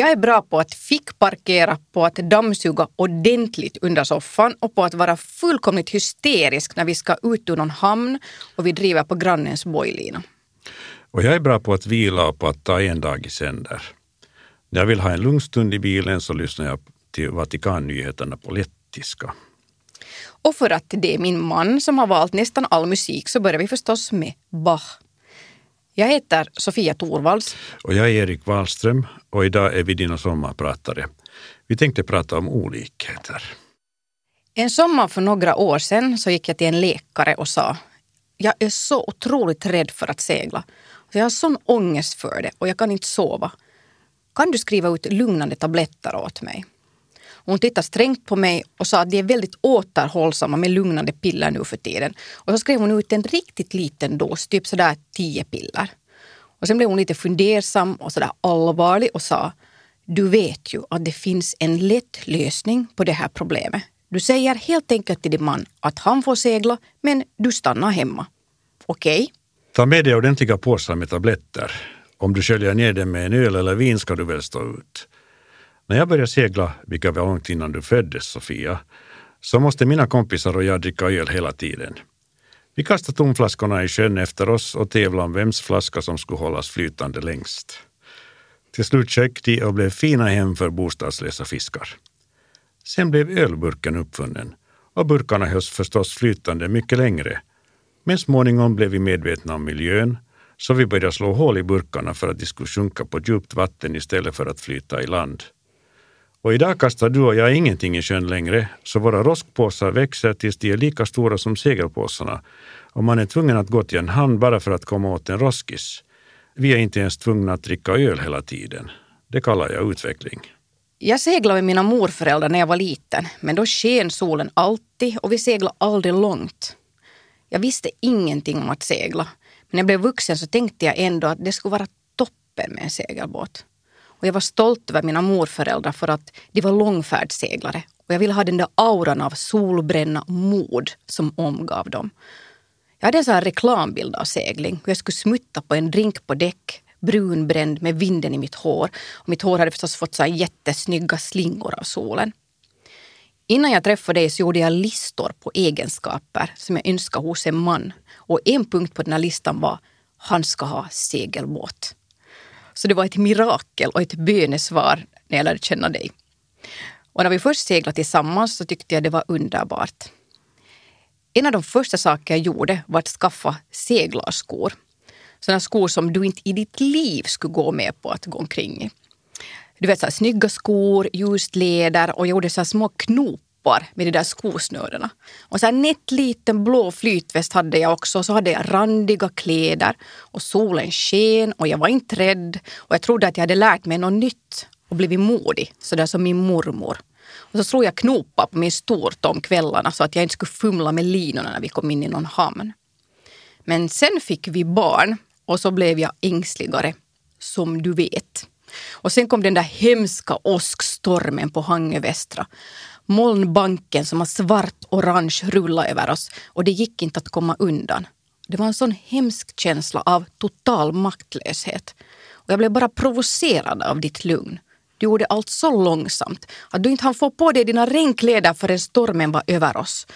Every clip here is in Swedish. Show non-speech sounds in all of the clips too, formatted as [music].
Jag är bra på att fickparkera, på att dammsuga ordentligt under soffan och på att vara fullkomligt hysterisk när vi ska ut ur någon hamn och vi driver på grannens bojlina. Och jag är bra på att vila och på att ta en dag i sänder. När jag vill ha en lugn stund i bilen så lyssnar jag till Vatikannyheterna på lettiska. Och för att det är min man som har valt nästan all musik så börjar vi förstås med Bach. Jag heter Sofia Torvalds. Och jag är Erik Wahlström och idag är vi dina sommarpratare. Vi tänkte prata om olikheter. En sommar för några år sedan så gick jag till en läkare och sa jag är så otroligt rädd för att segla. Jag har sån ångest för det och jag kan inte sova. Kan du skriva ut lugnande tabletter åt mig? Hon tittade strängt på mig och sa att de är väldigt återhållsamma med lugnande piller nu för tiden. Och så skrev hon ut en riktigt liten dos, typ sådär tio piller. Och sen blev hon lite fundersam och sådär allvarlig och sa Du vet ju att det finns en lätt lösning på det här problemet. Du säger helt enkelt till din man att han får segla, men du stannar hemma. Okej? Okay? Ta med dig ordentliga påsar med tabletter. Om du sköljer ner dem med en öl eller vin ska du väl stå ut. När jag började segla, vilket var långt innan du föddes Sofia, så måste mina kompisar och jag dricka öl hela tiden. Vi kastade tomflaskorna i sjön efter oss och tävlade om vems flaska som skulle hållas flytande längst. Till slut sjönk de och blev fina hem för bostadslösa fiskar. Sen blev ölburken uppfunnen och burkarna hölls förstås flytande mycket längre. Men småningom blev vi medvetna om miljön så vi började slå hål i burkarna för att de skulle sjunka på djupt vatten istället för att flyta i land. Och idag kastar du och jag ingenting i sjön längre, så våra roskpåsar växer tills de är lika stora som segelpåsarna och man är tvungen att gå till en hamn bara för att komma åt en roskis. Vi är inte ens tvungna att dricka öl hela tiden. Det kallar jag utveckling. Jag seglade med mina morföräldrar när jag var liten, men då sken solen alltid och vi seglade aldrig långt. Jag visste ingenting om att segla, men när jag blev vuxen så tänkte jag ändå att det skulle vara toppen med en segelbåt. Och jag var stolt över mina morföräldrar för att de var långfärdsseglare. Och jag ville ha den där auran av solbränna och mod som omgav dem. Jag hade en sån här reklambild av segling. Jag skulle smutta på en drink på däck, brunbränd med vinden i mitt hår. Och mitt hår hade förstås fått så här jättesnygga slingor av solen. Innan jag träffade dig så gjorde jag listor på egenskaper som jag önskar hos en man. Och en punkt på den här listan var han ska ha segelbåt. Så det var ett mirakel och ett bönesvar när jag lärde känna dig. Och när vi först seglade tillsammans så tyckte jag det var underbart. En av de första saker jag gjorde var att skaffa seglarskor. Sådana skor som du inte i ditt liv skulle gå med på att gå omkring i. Du vet, så här, snygga skor, ljust läder och jag gjorde så små knop knoppar med de där skosnörena. Och så här nätt liten blå flytväst hade jag också. Så hade jag randiga kläder och solen sken och jag var inte rädd. Och jag trodde att jag hade lärt mig något nytt och blivit modig, sådär som min mormor. Och så slog jag knopar på min stort om kvällarna så att jag inte skulle fumla med linorna när vi kom in i någon hamn. Men sen fick vi barn och så blev jag ängsligare, som du vet. Och sen kom den där hemska åskstormen på Hangö Västra molnbanken som var svart-orange rullade över oss och det gick inte att komma undan. Det var en sån hemsk känsla av total maktlöshet. Och jag blev bara provocerad av ditt lugn. Du gjorde allt så långsamt att du inte hann få på dig dina regnkläder förrän stormen var över oss.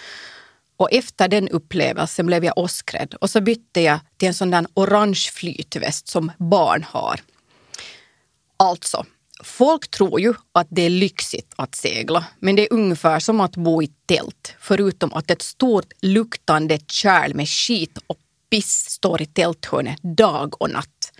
Och efter den upplevelsen blev jag åskrädd och så bytte jag till en sån där orange flytväst som barn har. Alltså, Folk tror ju att det är lyxigt att segla, men det är ungefär som att bo i tält, förutom att ett stort luktande kärl med skit och piss står i tälthörnet dag och natt.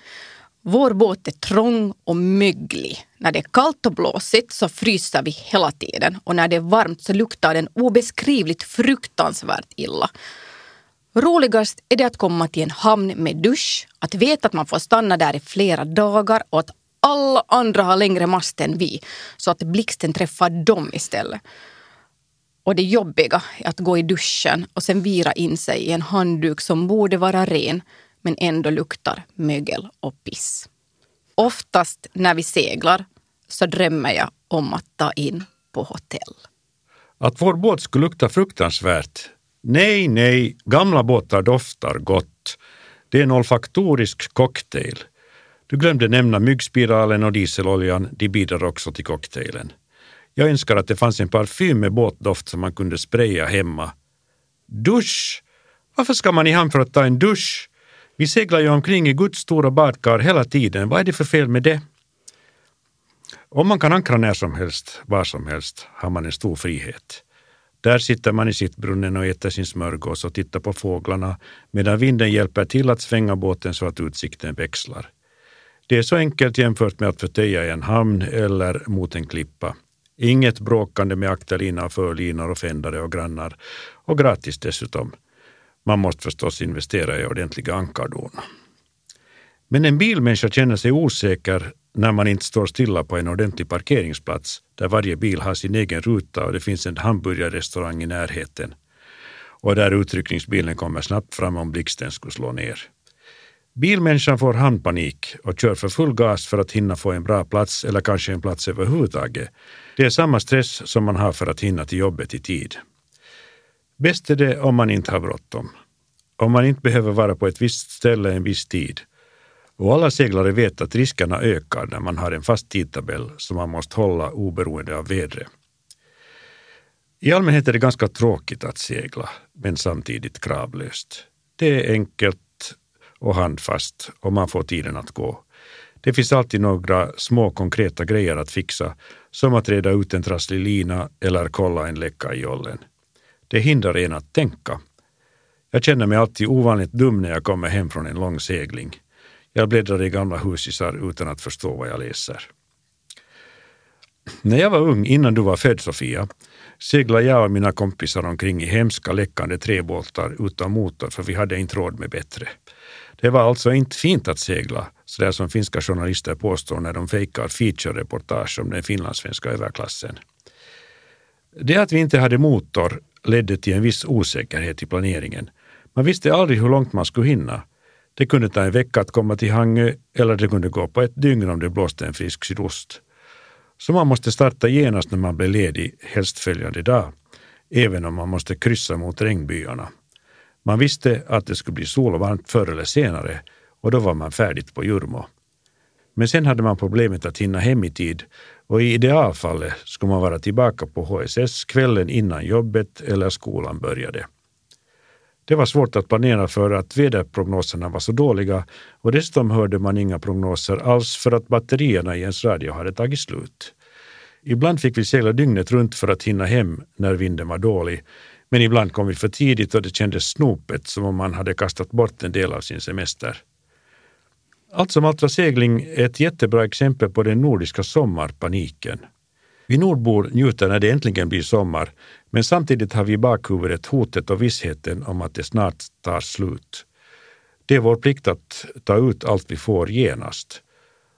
Vår båt är trång och möglig. När det är kallt och blåsigt så fryser vi hela tiden och när det är varmt så luktar den obeskrivligt fruktansvärt illa. Roligast är det att komma till en hamn med dusch, att veta att man får stanna där i flera dagar och att alla andra har längre mast än vi, så att blixten träffar dem istället. Och det jobbiga är att gå i duschen och sen vira in sig i en handduk som borde vara ren men ändå luktar mögel och piss. Oftast när vi seglar så drömmer jag om att ta in på hotell. Att vår båt skulle lukta fruktansvärt? Nej, nej, gamla båtar doftar gott. Det är en olfaktorisk cocktail. Du glömde nämna myggspiralen och dieseloljan, de bidrar också till cocktailen. Jag önskar att det fanns en parfym med båtdoft som man kunde spraya hemma. Dusch! Varför ska man i hamn för att ta en dusch? Vi seglar ju omkring i Guds stora badkar hela tiden. Vad är det för fel med det? Om man kan ankra när som helst, var som helst, har man en stor frihet. Där sitter man i sittbrunnen och äter sin smörgås och tittar på fåglarna medan vinden hjälper till att svänga båten så att utsikten växlar. Det är så enkelt jämfört med att förtöja i en hamn eller mot en klippa. Inget bråkande med akterlina, förlinor och fändare och grannar. Och gratis dessutom. Man måste förstås investera i ordentliga ankardon. Men en bilmänniska känner sig osäker när man inte står stilla på en ordentlig parkeringsplats där varje bil har sin egen ruta och det finns en hamburgerrestaurang i närheten och där utryckningsbilen kommer snabbt fram om blixten skulle slå ner. Bilmänniskan får handpanik och kör för full gas för att hinna få en bra plats eller kanske en plats överhuvudtaget. Det är samma stress som man har för att hinna till jobbet i tid. Bäst är det om man inte har bråttom. Om man inte behöver vara på ett visst ställe en viss tid. Och alla seglare vet att riskerna ökar när man har en fast tidtabell som man måste hålla oberoende av vädret. I allmänhet är det ganska tråkigt att segla, men samtidigt kravlöst. Det är enkelt och handfast och man får tiden att gå. Det finns alltid några små konkreta grejer att fixa, som att reda ut en trasslig lina eller kolla en läcka i jollen. Det hindrar en att tänka. Jag känner mig alltid ovanligt dum när jag kommer hem från en lång segling. Jag bläddrar i gamla husisar utan att förstå vad jag läser. När jag var ung, innan du var född Sofia, seglade jag och mina kompisar omkring i hemska läckande träbåtar utan motor för vi hade inte råd med bättre. Det var alltså inte fint att segla, sådär som finska journalister påstår när de fejkar feature-reportage om den finlandssvenska överklassen. Det att vi inte hade motor ledde till en viss osäkerhet i planeringen. Man visste aldrig hur långt man skulle hinna. Det kunde ta en vecka att komma till Hangö eller det kunde gå på ett dygn om det blåste en frisk sydost. Så man måste starta genast när man blev ledig, helst följande dag, även om man måste kryssa mot regnbyarna. Man visste att det skulle bli sol och varmt förr eller senare och då var man färdigt på Jurmo. Men sen hade man problemet att hinna hem i tid och i idealfallet skulle man vara tillbaka på HSS kvällen innan jobbet eller skolan började. Det var svårt att planera för att väderprognoserna var så dåliga och dessutom hörde man inga prognoser alls för att batterierna i ens radio hade tagit slut. Ibland fick vi segla dygnet runt för att hinna hem när vinden var dålig, men ibland kom vi för tidigt och det kändes snopet som om man hade kastat bort en del av sin semester. Allt som allt var segling är ett jättebra exempel på den nordiska sommarpaniken. Vi nordbor njuter när det äntligen blir sommar, men samtidigt har vi i bakhuvudet hotet och vissheten om att det snart tar slut. Det är vår plikt att ta ut allt vi får genast.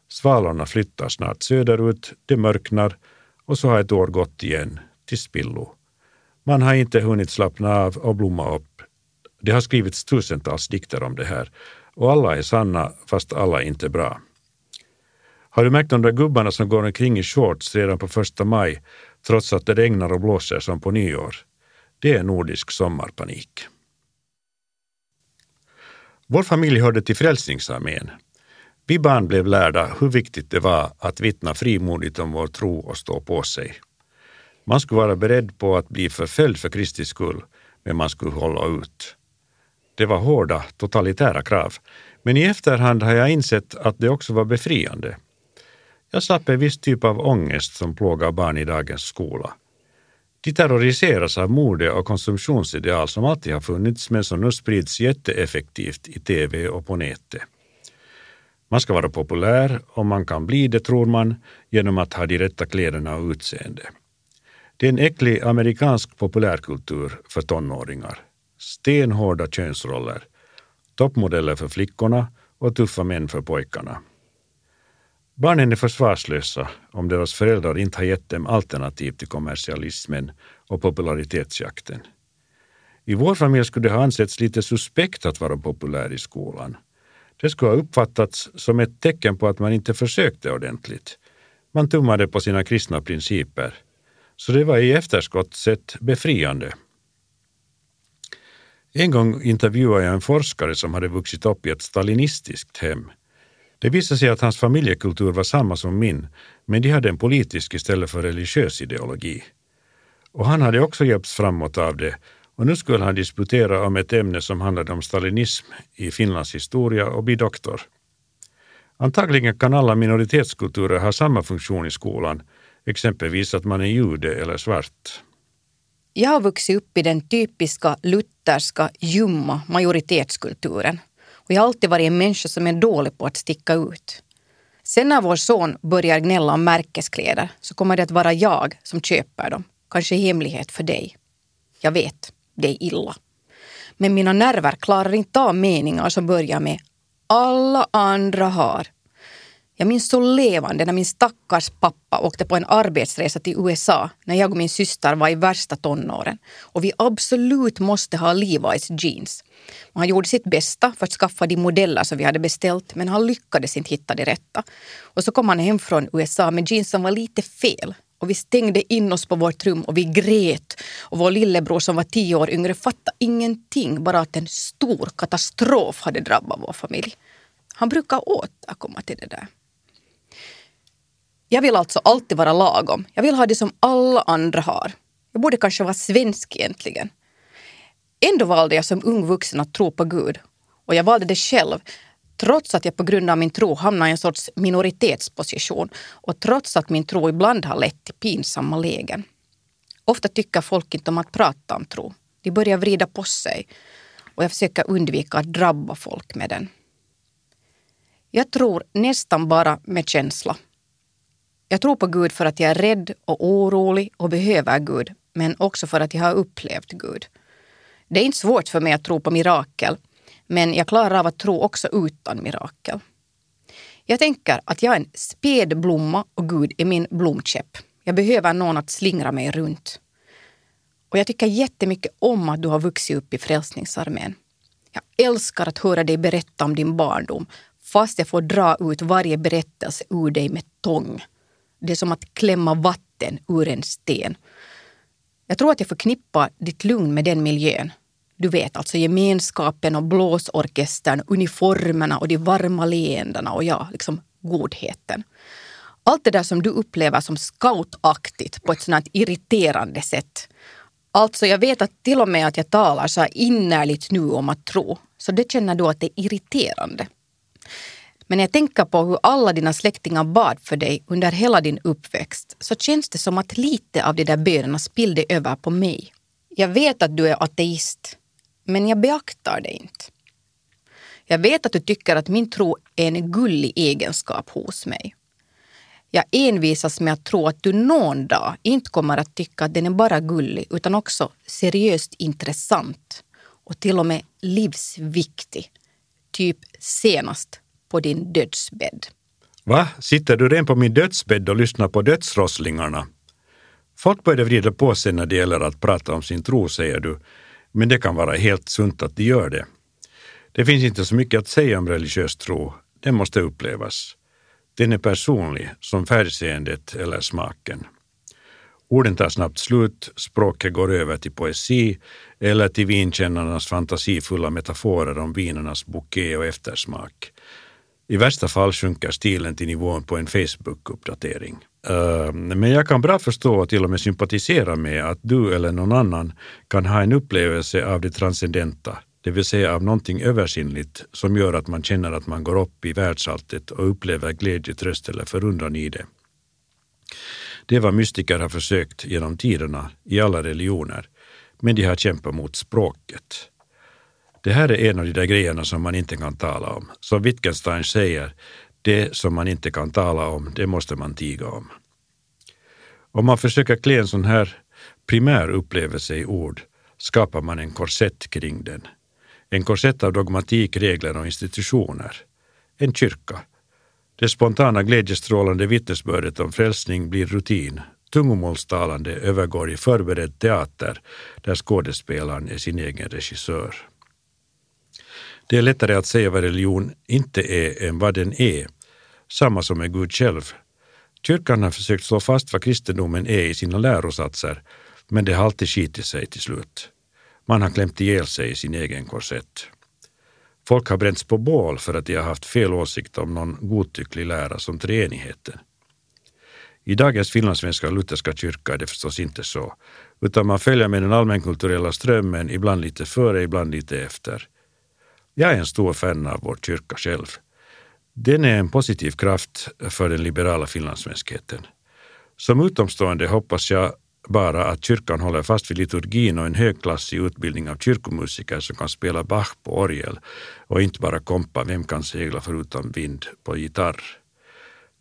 Svalorna flyttar snart söderut, det mörknar och så har ett år gått igen, till spillo. Man har inte hunnit slappna av och blomma upp. Det har skrivits tusentals dikter om det här och alla är sanna fast alla är inte bra. Har du märkt de där gubbarna som går omkring i shorts redan på första maj trots att det regnar och blåser som på nyår? Det är nordisk sommarpanik. Vår familj hörde till Frälsningsarmén. Vi barn blev lärda hur viktigt det var att vittna frimodigt om vår tro och stå på sig. Man skulle vara beredd på att bli förföljd för Kristi skull, men man skulle hålla ut. Det var hårda, totalitära krav, men i efterhand har jag insett att det också var befriande. Jag slapp en viss typ av ångest som plågar barn i dagens skola. De terroriseras av mode och konsumtionsideal som alltid har funnits men som nu sprids jätteeffektivt i tv och på nätet. Man ska vara populär och man kan bli det, tror man, genom att ha de rätta kläderna och utseende. Det är en äcklig amerikansk populärkultur för tonåringar. Stenhårda könsroller, toppmodeller för flickorna och tuffa män för pojkarna. Barnen är försvarslösa om deras föräldrar inte har gett dem alternativ till kommersialismen och popularitetsjakten. I vår familj skulle det ha ansetts lite suspekt att vara populär i skolan. Det skulle ha uppfattats som ett tecken på att man inte försökte ordentligt. Man tummade på sina kristna principer. Så det var i efterskott sett befriande. En gång intervjuade jag en forskare som hade vuxit upp i ett stalinistiskt hem. Det visade sig att hans familjekultur var samma som min, men de hade en politisk istället för religiös ideologi. Och han hade också hjälpts framåt av det och nu skulle han disputera om ett ämne som handlade om stalinism i Finlands historia och bli doktor. Antagligen kan alla minoritetskulturer ha samma funktion i skolan, exempelvis att man är jude eller svart. Jag har vuxit upp i den typiska lutherska, ljumma majoritetskulturen. Och jag har alltid varit en människa som är dålig på att sticka ut. Sen när vår son börjar gnälla om märkeskläder så kommer det att vara jag som köper dem. Kanske i hemlighet för dig. Jag vet, det är illa. Men mina nerver klarar inte av meningar som börjar med alla andra har. Jag minns så levande när min stackars pappa åkte på en arbetsresa till USA när jag och min syster var i värsta tonåren och vi absolut måste ha Levi's jeans. han gjorde sitt bästa för att skaffa de modeller som vi hade beställt men han lyckades inte hitta det rätta. Och så kom han hem från USA med jeans som var lite fel och vi stängde in oss på vårt rum och vi grät. Och vår lillebror som var tio år yngre fattade ingenting, bara att en stor katastrof hade drabbat vår familj. Han brukar återkomma till det där. Jag vill alltså alltid vara lagom. Jag vill ha det som alla andra har. Jag borde kanske vara svensk egentligen. Ändå valde jag som ung vuxen att tro på Gud. Och jag valde det själv, trots att jag på grund av min tro hamnade i en sorts minoritetsposition och trots att min tro ibland har lett till pinsamma lägen. Ofta tycker folk inte om att prata om tro. De börjar vrida på sig och jag försöker undvika att drabba folk med den. Jag tror nästan bara med känsla. Jag tror på Gud för att jag är rädd och orolig och behöver Gud, men också för att jag har upplevt Gud. Det är inte svårt för mig att tro på mirakel, men jag klarar av att tro också utan mirakel. Jag tänker att jag är en späd blomma och Gud är min blomkäpp. Jag behöver någon att slingra mig runt. Och jag tycker jättemycket om att du har vuxit upp i Frälsningsarmén. Jag älskar att höra dig berätta om din barndom fast jag får dra ut varje berättelse ur dig med tång. Det är som att klämma vatten ur en sten. Jag tror att jag förknippar ditt lugn med den miljön. Du vet, alltså gemenskapen och blåsorkestern, uniformerna och de varma leendena och ja, liksom godheten. Allt det där som du upplever som scoutaktigt på ett sånt irriterande sätt. Alltså, jag vet att till och med att jag talar så här innerligt nu om att tro, så det känner du att det är irriterande. Men när jag tänker på hur alla dina släktingar bad för dig under hela din uppväxt så känns det som att lite av de där bönerna spillde över på mig. Jag vet att du är ateist, men jag beaktar det inte. Jag vet att du tycker att min tro är en gullig egenskap hos mig. Jag envisas med att tro att du någon dag inte kommer att tycka att den är bara gullig utan också seriöst intressant och till och med livsviktig. Typ senast på din dödsbädd. Va? Sitter du redan på min dödsbädd och lyssnar på dödsrosslingarna? Folk börjar vrida på sig när det gäller att prata om sin tro, säger du, men det kan vara helt sunt att de gör det. Det finns inte så mycket att säga om religiös tro, den måste upplevas. Den är personlig, som färgseendet eller smaken. Orden tar snabbt slut, språket går över till poesi eller till vinkännarnas fantasifulla metaforer om vinernas bouquet och eftersmak. I värsta fall sjunker stilen till nivån på en Facebook-uppdatering. Ehm, men jag kan bra förstå och till och med sympatisera med att du eller någon annan kan ha en upplevelse av det transcendenta, det vill säga av någonting översinnligt som gör att man känner att man går upp i världsalltet och upplever glädje, tröst eller förundran i det. Det är vad mystiker har försökt genom tiderna i alla religioner, men de har kämpat mot språket. Det här är en av de där grejerna som man inte kan tala om. Som Wittgenstein säger, det som man inte kan tala om, det måste man tiga om. Om man försöker klä en sån här primär upplevelse i ord skapar man en korsett kring den. En korsett av dogmatik, regler och institutioner. En kyrka. Det spontana glädjestrålande vittnesbördet om frälsning blir rutin. Tungomålstalande övergår i förberedd teater där skådespelaren är sin egen regissör. Det är lättare att säga vad religion inte är än vad den är, samma som med Gud själv. Kyrkan har försökt slå fast vad kristendomen är i sina lärosatser, men det har alltid skitit sig till slut. Man har klämt ihjäl sig i sin egen korsett. Folk har bränts på bål för att de har haft fel åsikt om någon godtycklig lära som treenigheten. I dagens finlandssvenska lutherska kyrka är det förstås inte så, utan man följer med den allmänkulturella strömmen, ibland lite före, ibland lite efter. Jag är en stor fan av vår kyrka själv. Den är en positiv kraft för den liberala finlandssvenskheten. Som utomstående hoppas jag bara att kyrkan håller fast vid liturgin och en högklassig utbildning av kyrkomusiker som kan spela Bach på orgel och inte bara kompa Vem kan segla förutom vind på gitarr.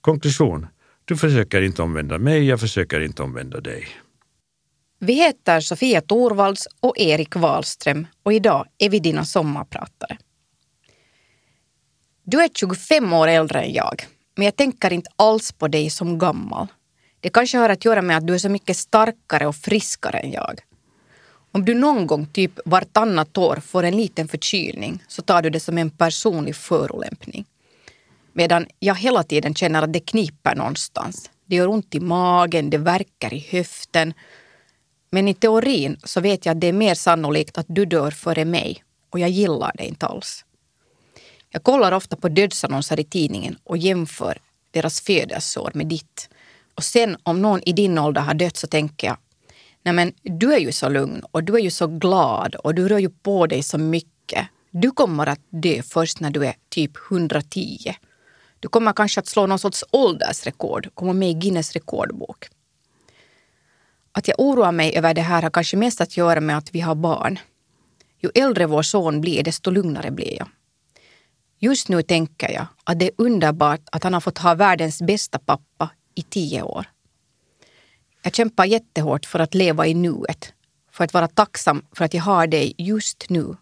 Konklusion. Du försöker inte omvända mig, jag försöker inte omvända dig. Vi heter Sofia Torvalds och Erik Wahlström och idag är vi dina sommarpratare. Du är 25 år äldre än jag, men jag tänker inte alls på dig som gammal. Det kanske har att göra med att du är så mycket starkare och friskare än jag. Om du någon gång, typ vartannat år, får en liten förkylning så tar du det som en personlig förolämpning. Medan jag hela tiden känner att det kniper någonstans. Det gör ont i magen, det verkar i höften. Men i teorin så vet jag att det är mer sannolikt att du dör före mig och jag gillar det inte alls. Jag kollar ofta på dödsannonser i tidningen och jämför deras födelseår med ditt. Och sen om någon i din ålder har dött så tänker jag, nej men du är ju så lugn och du är ju så glad och du rör ju på dig så mycket. Du kommer att dö först när du är typ 110. Du kommer kanske att slå någon sorts åldersrekord, komma med i Guinness rekordbok. Att jag oroar mig över det här har kanske mest att göra med att vi har barn. Ju äldre vår son blir, desto lugnare blir jag. Just nu tänker jag att det är underbart att han har fått ha världens bästa pappa i tio år. Jag kämpar jättehårt för att leva i nuet, för att vara tacksam för att jag har dig just nu.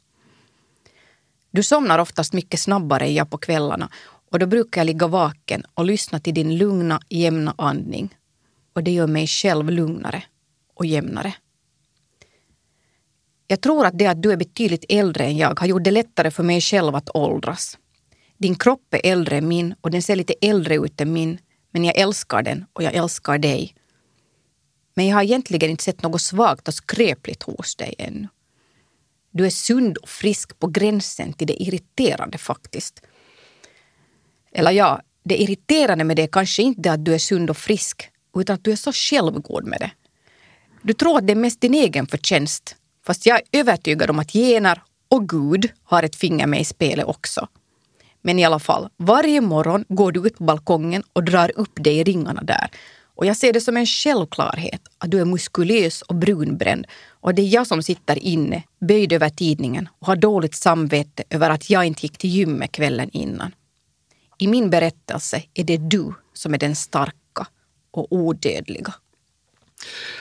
Du somnar oftast mycket snabbare än jag på kvällarna och då brukar jag ligga vaken och lyssna till din lugna, jämna andning. Och det gör mig själv lugnare och jämnare. Jag tror att det att du är betydligt äldre än jag har gjort det lättare för mig själv att åldras. Din kropp är äldre än min och den ser lite äldre ut än min. Men jag älskar den och jag älskar dig. Men jag har egentligen inte sett något svagt och skröpligt hos dig ännu. Du är sund och frisk på gränsen till det irriterande faktiskt. Eller ja, det irriterande med det är kanske inte att du är sund och frisk, utan att du är så självgod med det. Du tror att det är mest din egen förtjänst, fast jag är övertygad om att gener och Gud har ett finger med i spelet också. Men i alla fall, varje morgon går du ut på balkongen och drar upp dig i ringarna där. Och jag ser det som en självklarhet att du är muskulös och brunbränd och det är jag som sitter inne, böjd över tidningen och har dåligt samvete över att jag inte gick till gymmet kvällen innan. I min berättelse är det du som är den starka och odödliga.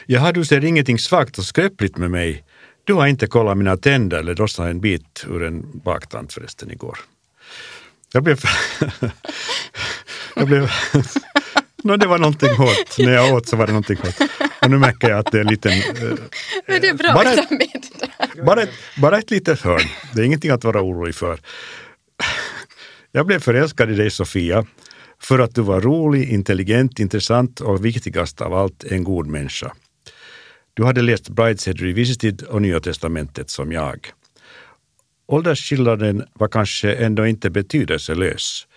Jaha, du ser ingenting svagt och skröpligt med mig. Du har inte kollat mina tänder eller rossat en bit ur en baktand förresten igår. Jag blev... [laughs] jag blev [laughs] no, det var någonting hårt. När jag åt så var det någonting hårt. Och nu märker jag att det är en liten... Uh, det är bra bara, ett, bara, ett, bara ett litet hörn. Det är ingenting att vara orolig för. [laughs] Jag blev förälskad i dig Sofia för att du var rolig, intelligent, intressant och viktigast av allt en god människa. Du hade läst Brideshead Revisited och Nya Testamentet som jag. Åldersskillnaden var kanske ändå inte betydelselös.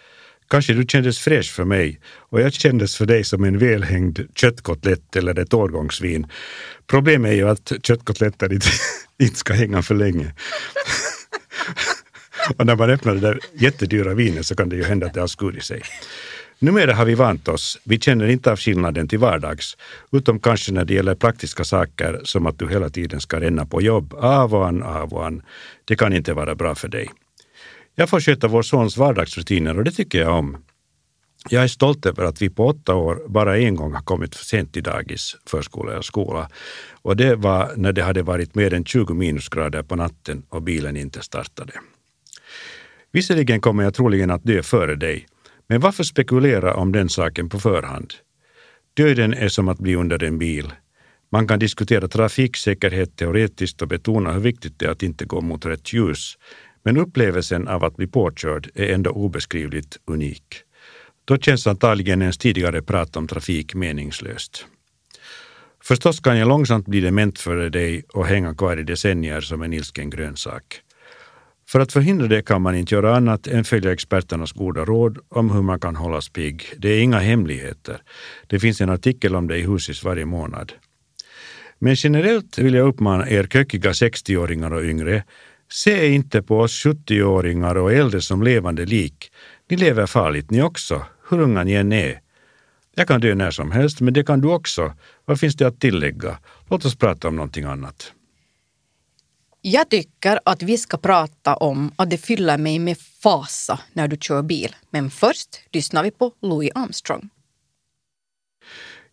Kanske du kändes fräsch för mig och jag kändes för dig som en välhängd köttkotlett eller ett årgångsvin. Problemet är ju att köttkotletter inte, [laughs] inte ska hänga för länge. [laughs] och när man öppnar det där jättedyra vinet så kan det ju hända att det har skurit sig. Numera har vi vant oss. Vi känner inte av skillnaden till vardags, utom kanske när det gäller praktiska saker som att du hela tiden ska ränna på jobb. Av och an, av och an. Det kan inte vara bra för dig. Jag får sköta vår sons vardagsrutiner och det tycker jag om. Jag är stolt över att vi på åtta år bara en gång har kommit för sent till dagis, förskola eller skola. Och det var när det hade varit mer än 20 minusgrader på natten och bilen inte startade. Visserligen kommer jag troligen att dö före dig, men varför spekulera om den saken på förhand? Döden är som att bli under en bil. Man kan diskutera trafiksäkerhet teoretiskt och betona hur viktigt det är att inte gå mot rätt ljus. Men upplevelsen av att bli påkörd är ändå obeskrivligt unik. Då känns antagligen ens tidigare prat om trafik meningslöst. Förstås kan jag långsamt bli dement för dig och hänga kvar i decennier som en ilsken grönsak. För att förhindra det kan man inte göra annat än följa experternas goda råd om hur man kan hållas pigg. Det är inga hemligheter. Det finns en artikel om det i Husis varje månad. Men generellt vill jag uppmana er kökiga 60-åringar och yngre, se inte på oss 70-åringar och äldre som levande lik. Ni lever farligt ni också, hur unga ni än är. Jag kan dö när som helst, men det kan du också. Vad finns det att tillägga? Låt oss prata om någonting annat. Jag tycker att vi ska prata om att det fyller mig med fasa när du kör bil. Men först lyssnar vi på Louis Armstrong.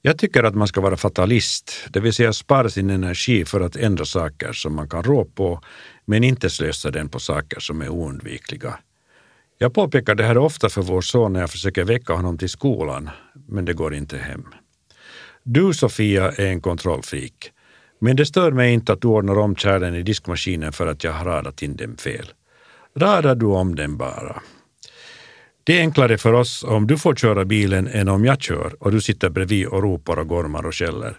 Jag tycker att man ska vara fatalist, det vill säga spara sin energi för att ändra saker som man kan rå på, men inte slösa den på saker som är oundvikliga. Jag påpekar det här ofta för vår son när jag försöker väcka honom till skolan, men det går inte hem. Du, Sofia, är en kontrollfreak. Men det stör mig inte att du ordnar om kärlen i diskmaskinen för att jag har radat in dem fel. Radar du om den bara. Det är enklare för oss om du får köra bilen än om jag kör och du sitter bredvid och ropar och gormar och skäller.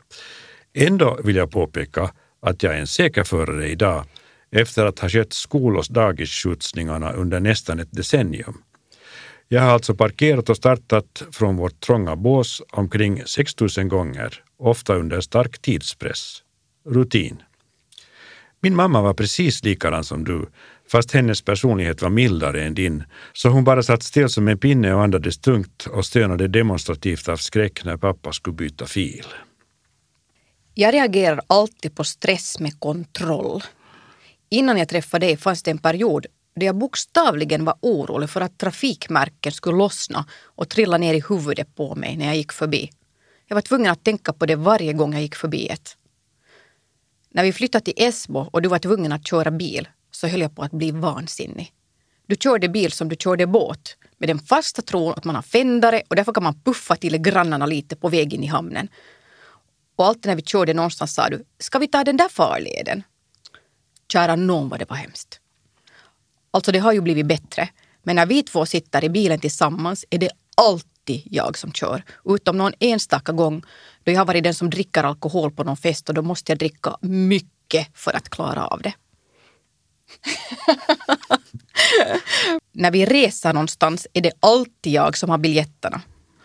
Ändå vill jag påpeka att jag är en säker förare idag efter att ha skött skol och dagisskjutsningarna under nästan ett decennium. Jag har alltså parkerat och startat från vårt trånga bås omkring 6000 gånger, ofta under stark tidspress rutin. Min mamma var precis likadan som du, fast hennes personlighet var mildare än din, så hon bara satt still som en pinne och andades tungt och stönade demonstrativt av skräck när pappa skulle byta fil. Jag reagerar alltid på stress med kontroll. Innan jag träffade dig fanns det en period då jag bokstavligen var orolig för att trafikmärken skulle lossna och trilla ner i huvudet på mig när jag gick förbi. Jag var tvungen att tänka på det varje gång jag gick förbi ett. När vi flyttade till Esbo och du var tvungen att köra bil så höll jag på att bli vansinnig. Du körde bil som du körde båt med den fasta tron att man har fändare och därför kan man puffa till grannarna lite på väg in i hamnen. Och alltid när vi körde någonstans sa du, ska vi ta den där farleden? Kära någon vad det var hemskt. Alltså det har ju blivit bättre. Men när vi två sitter i bilen tillsammans är det alltid jag som kör. Utom någon enstaka gång då jag har varit den som dricker alkohol på någon fest och då måste jag dricka mycket för att klara av det. [laughs] När vi reser någonstans är det alltid jag som har biljetterna.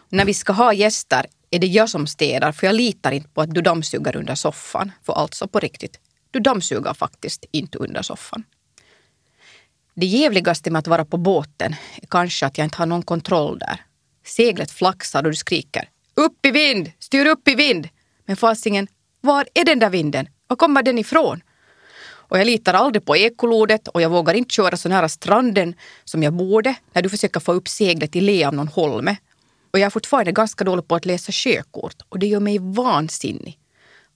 När vi ska ha gäster är det jag som städar för jag litar inte på att du dammsuger under soffan. För alltså på riktigt, du dammsuger faktiskt inte under soffan. Det jävligaste med att vara på båten är kanske att jag inte har någon kontroll där. Seglet flaxar och du skriker upp i vind, styr upp i vind. Men fasingen, var är den där vinden? Var kommer den ifrån? Och jag litar aldrig på ekolodet och jag vågar inte köra så nära stranden som jag borde när du försöker få upp seglet i le av någon holme. Och jag är fortfarande ganska dålig på att läsa sjökort och det gör mig vansinnig.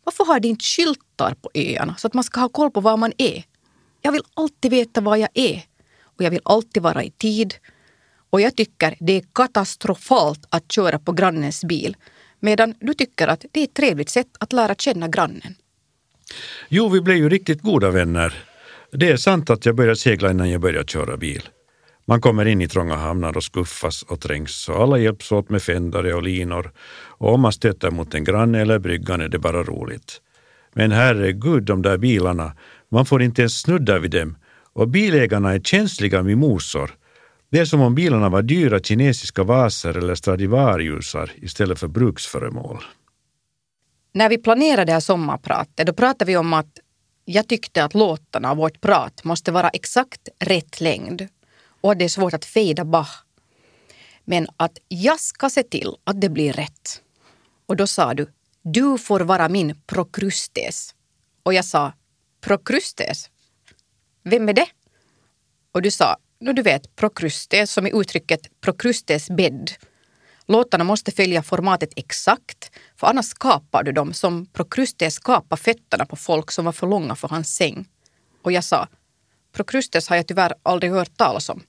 Varför har de inte skyltar på öarna så att man ska ha koll på var man är? Jag vill alltid veta var jag är och jag vill alltid vara i tid och jag tycker det är katastrofalt att köra på grannens bil medan du tycker att det är ett trevligt sätt att lära känna grannen. Jo, vi blev ju riktigt goda vänner. Det är sant att jag började segla innan jag började köra bil. Man kommer in i trånga hamnar och skuffas och trängs och alla hjälps åt med fändare och linor och om man stöter mot en granne eller bryggan är det bara roligt. Men herregud, de där bilarna, man får inte ens snudda vid dem och bilägarna är känsliga mimosor det är som om bilarna var dyra kinesiska vaser eller Stradivariusar istället för bruksföremål. När vi planerade det här sommarpratet då pratade vi om att jag tyckte att låtarna av vårt prat måste vara exakt rätt längd och att det är svårt att fejda Bach. Men att jag ska se till att det blir rätt. Och då sa du, du får vara min prokrustes. Och jag sa, prokrustes? Vem är det? Och du sa, no, du vet, prokrustes som i uttrycket prokrustes bädd. Låtarna måste följa formatet exakt, för annars skapar du dem som Prokrustes skapar fötterna på folk som var för långa för hans säng. Och jag sa, Prokrustes har jag tyvärr aldrig hört talas om.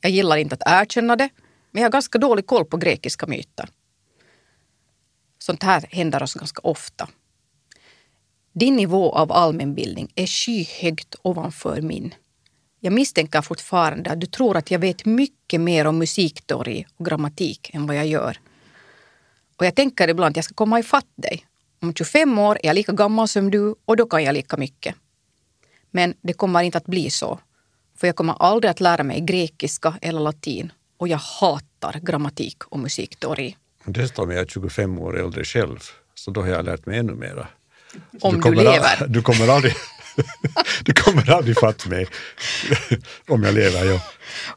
Jag gillar inte att erkänna det, men jag har ganska dålig koll på grekiska myter. Sånt här händer oss ganska ofta. Din nivå av allmänbildning är skyhögt ovanför min. Jag misstänker fortfarande att du tror att jag vet mycket mer om musikteori och grammatik än vad jag gör. Och jag tänker ibland att jag ska komma ifatt dig. Om 25 år är jag lika gammal som du och då kan jag lika mycket. Men det kommer inte att bli så. För jag kommer aldrig att lära mig grekiska eller latin och jag hatar grammatik och musikteori. Dessutom är jag 25 år äldre själv, så då har jag lärt mig ännu mera. Om du, du lever. [laughs] du kommer aldrig, [laughs] du kommer aldrig fatta mig om jag lever. Ja.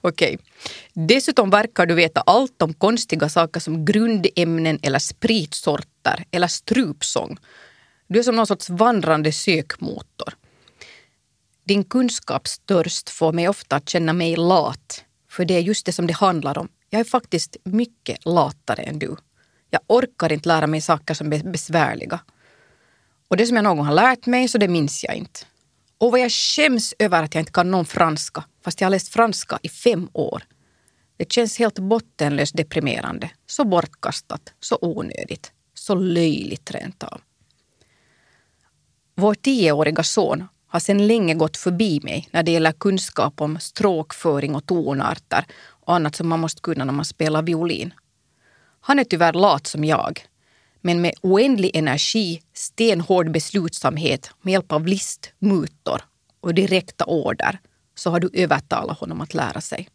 Okej. Dessutom verkar du veta allt om konstiga saker som grundämnen eller spritsorter eller strupsång. Du är som någon sorts vandrande sökmotor. Din kunskapstörst får mig ofta att känna mig lat, för det är just det som det handlar om. Jag är faktiskt mycket latare än du. Jag orkar inte lära mig saker som är besvärliga. Och det som jag någon gång har lärt mig, så det minns jag inte. Och vad jag skäms över att jag inte kan någon franska, fast jag har läst franska i fem år. Det känns helt bottenlöst deprimerande, så bortkastat, så onödigt, så löjligt rent av. Vår tioåriga son har sedan länge gått förbi mig när det gäller kunskap om stråkföring och tonarter och annat som man måste kunna när man spelar violin. Han är tyvärr lat som jag, men med oändlig energi, stenhård beslutsamhet med hjälp av list, mutor och direkta order så har du övertalat honom att lära sig.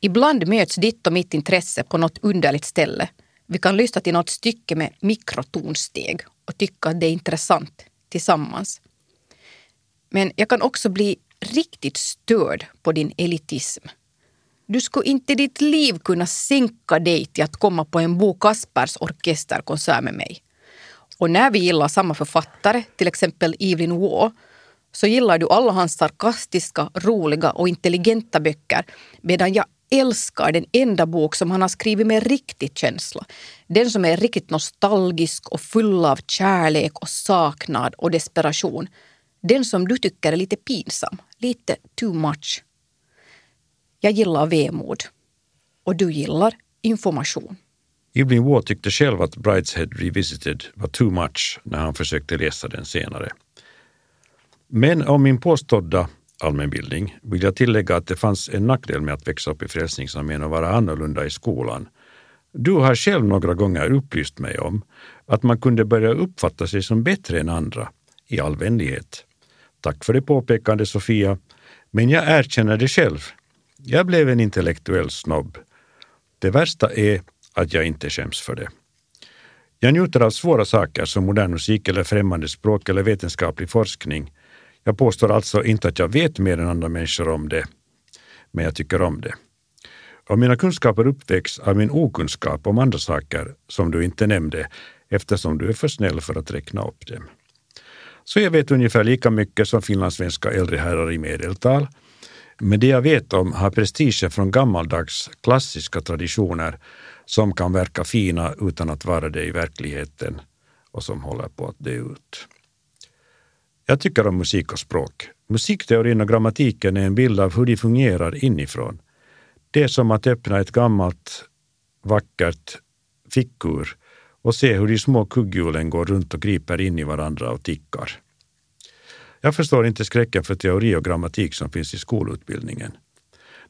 Ibland möts ditt och mitt intresse på något underligt ställe. Vi kan lyssna till något stycke med mikrotonsteg och tycka att det är intressant tillsammans. Men jag kan också bli riktigt störd på din elitism. Du skulle inte i ditt liv kunna sänka dig till att komma på en Bo Kaspers orkesterkonsert med mig. Och när vi gillar samma författare, till exempel Evelyn Waugh, så gillar du alla hans sarkastiska, roliga och intelligenta böcker medan jag älskar den enda bok som han har skrivit med riktig känsla. Den som är riktigt nostalgisk och full av kärlek och saknad och desperation. Den som du tycker är lite pinsam, lite too much. Jag gillar vemod. Och du gillar information. Evelyn Waugh tyckte själv att Brideshead Revisited var too much när han försökte läsa den senare. Men om min påstådda allmänbildning vill jag tillägga att det fanns en nackdel med att växa upp i Frälsningsarmén och vara annorlunda i skolan. Du har själv några gånger upplyst mig om att man kunde börja uppfatta sig som bättre än andra, i all vänlighet. Tack för det påpekande Sofia, men jag erkänner det själv. Jag blev en intellektuell snobb. Det värsta är att jag inte skäms för det. Jag njuter av svåra saker som modern musik eller främmande språk eller vetenskaplig forskning. Jag påstår alltså inte att jag vet mer än andra människor om det, men jag tycker om det. Och mina kunskaper uppväcks av min okunskap om andra saker som du inte nämnde eftersom du är för snäll för att räkna upp dem. Så jag vet ungefär lika mycket som finlandssvenska äldre herrar i medeltal men det jag vet om har prestigen från gammaldags klassiska traditioner som kan verka fina utan att vara det i verkligheten och som håller på att dö ut. Jag tycker om musik och språk. Musikteorin och grammatiken är en bild av hur de fungerar inifrån. Det är som att öppna ett gammalt vackert fickur och se hur de små kugghjulen går runt och griper in i varandra och tickar. Jag förstår inte skräcken för teori och grammatik som finns i skolutbildningen.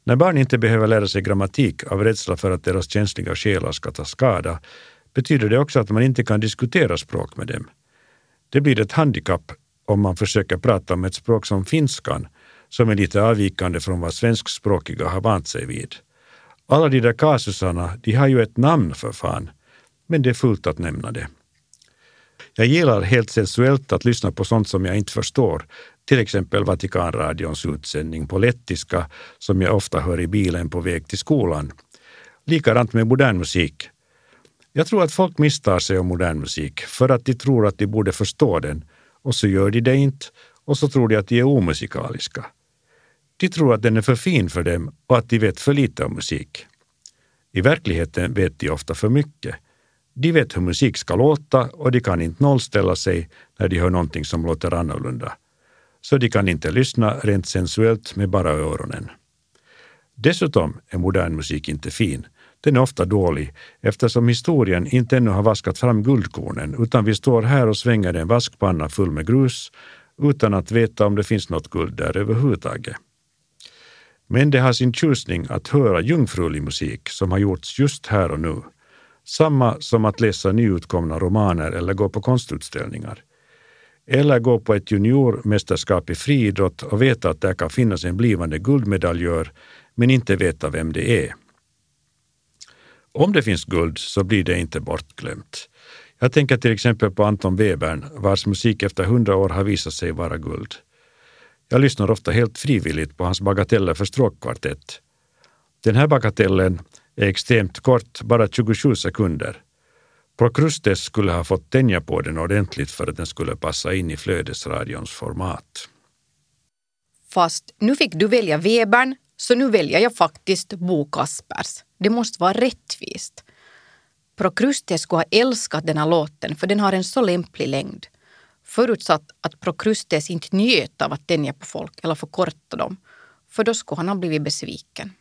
När barn inte behöver lära sig grammatik av rädsla för att deras känsliga själar ska ta skada betyder det också att man inte kan diskutera språk med dem. Det blir ett handikapp om man försöker prata om ett språk som finskan, som är lite avvikande från vad svenskspråkiga har vant sig vid. Alla de där kasusarna, de har ju ett namn för fan, men det är fullt att nämna det. Jag gillar helt sensuellt att lyssna på sånt som jag inte förstår, till exempel Vatikanradions utsändning på lettiska som jag ofta hör i bilen på väg till skolan. Likadant med modern musik. Jag tror att folk misstar sig om modern musik för att de tror att de borde förstå den och så gör de det inte och så tror de att de är omusikaliska. De tror att den är för fin för dem och att de vet för lite om musik. I verkligheten vet de ofta för mycket de vet hur musik ska låta och de kan inte nollställa sig när de hör någonting som låter annorlunda. Så de kan inte lyssna rent sensuellt med bara öronen. Dessutom är modern musik inte fin. Den är ofta dålig eftersom historien inte ännu har vaskat fram guldkornen utan vi står här och svänger en vaskpanna full med grus utan att veta om det finns något guld där överhuvudtaget. Men det har sin tjusning att höra jungfrulig musik som har gjorts just här och nu samma som att läsa nyutkomna romaner eller gå på konstutställningar. Eller gå på ett juniormästerskap i friidrott och veta att där kan finnas en blivande guldmedaljör men inte veta vem det är. Om det finns guld så blir det inte bortglömt. Jag tänker till exempel på Anton Webern vars musik efter hundra år har visat sig vara guld. Jag lyssnar ofta helt frivilligt på hans bagateller för stråkkvartett. Den här bagatellen är extremt kort, bara 27 sekunder. Prokrustes skulle ha fått tänja på den ordentligt för att den skulle passa in i flödesradions format. Fast nu fick du välja Webern, så nu väljer jag faktiskt Bo Kaspers. Det måste vara rättvist. Prokrustes skulle ha älskat den här låten för den har en så lämplig längd. Förutsatt att Prokrustes inte njöt av att tänja på folk eller förkorta dem. För då skulle han ha blivit besviken.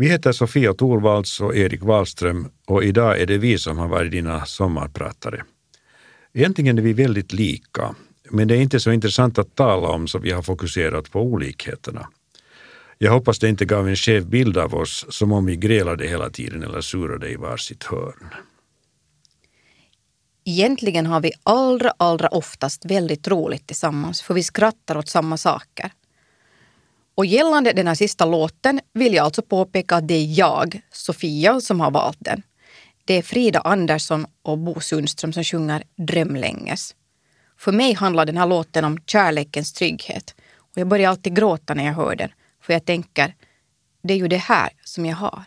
Vi heter Sofia Torvalds och Erik Wahlström och idag är det vi som har varit dina sommarpratare. Egentligen är vi väldigt lika, men det är inte så intressant att tala om så vi har fokuserat på olikheterna. Jag hoppas det inte gav en skev bild av oss som om vi grälade hela tiden eller surade i varsitt hörn. Egentligen har vi allra, allra oftast väldigt roligt tillsammans för vi skrattar åt samma saker. Och gällande den här sista låten vill jag alltså påpeka att det är jag, Sofia, som har valt den. Det är Frida Andersson och Bo Sundström som sjunger Drömlänges. För mig handlar den här låten om kärlekens trygghet. Och jag börjar alltid gråta när jag hör den. För jag tänker, det är ju det här som jag har.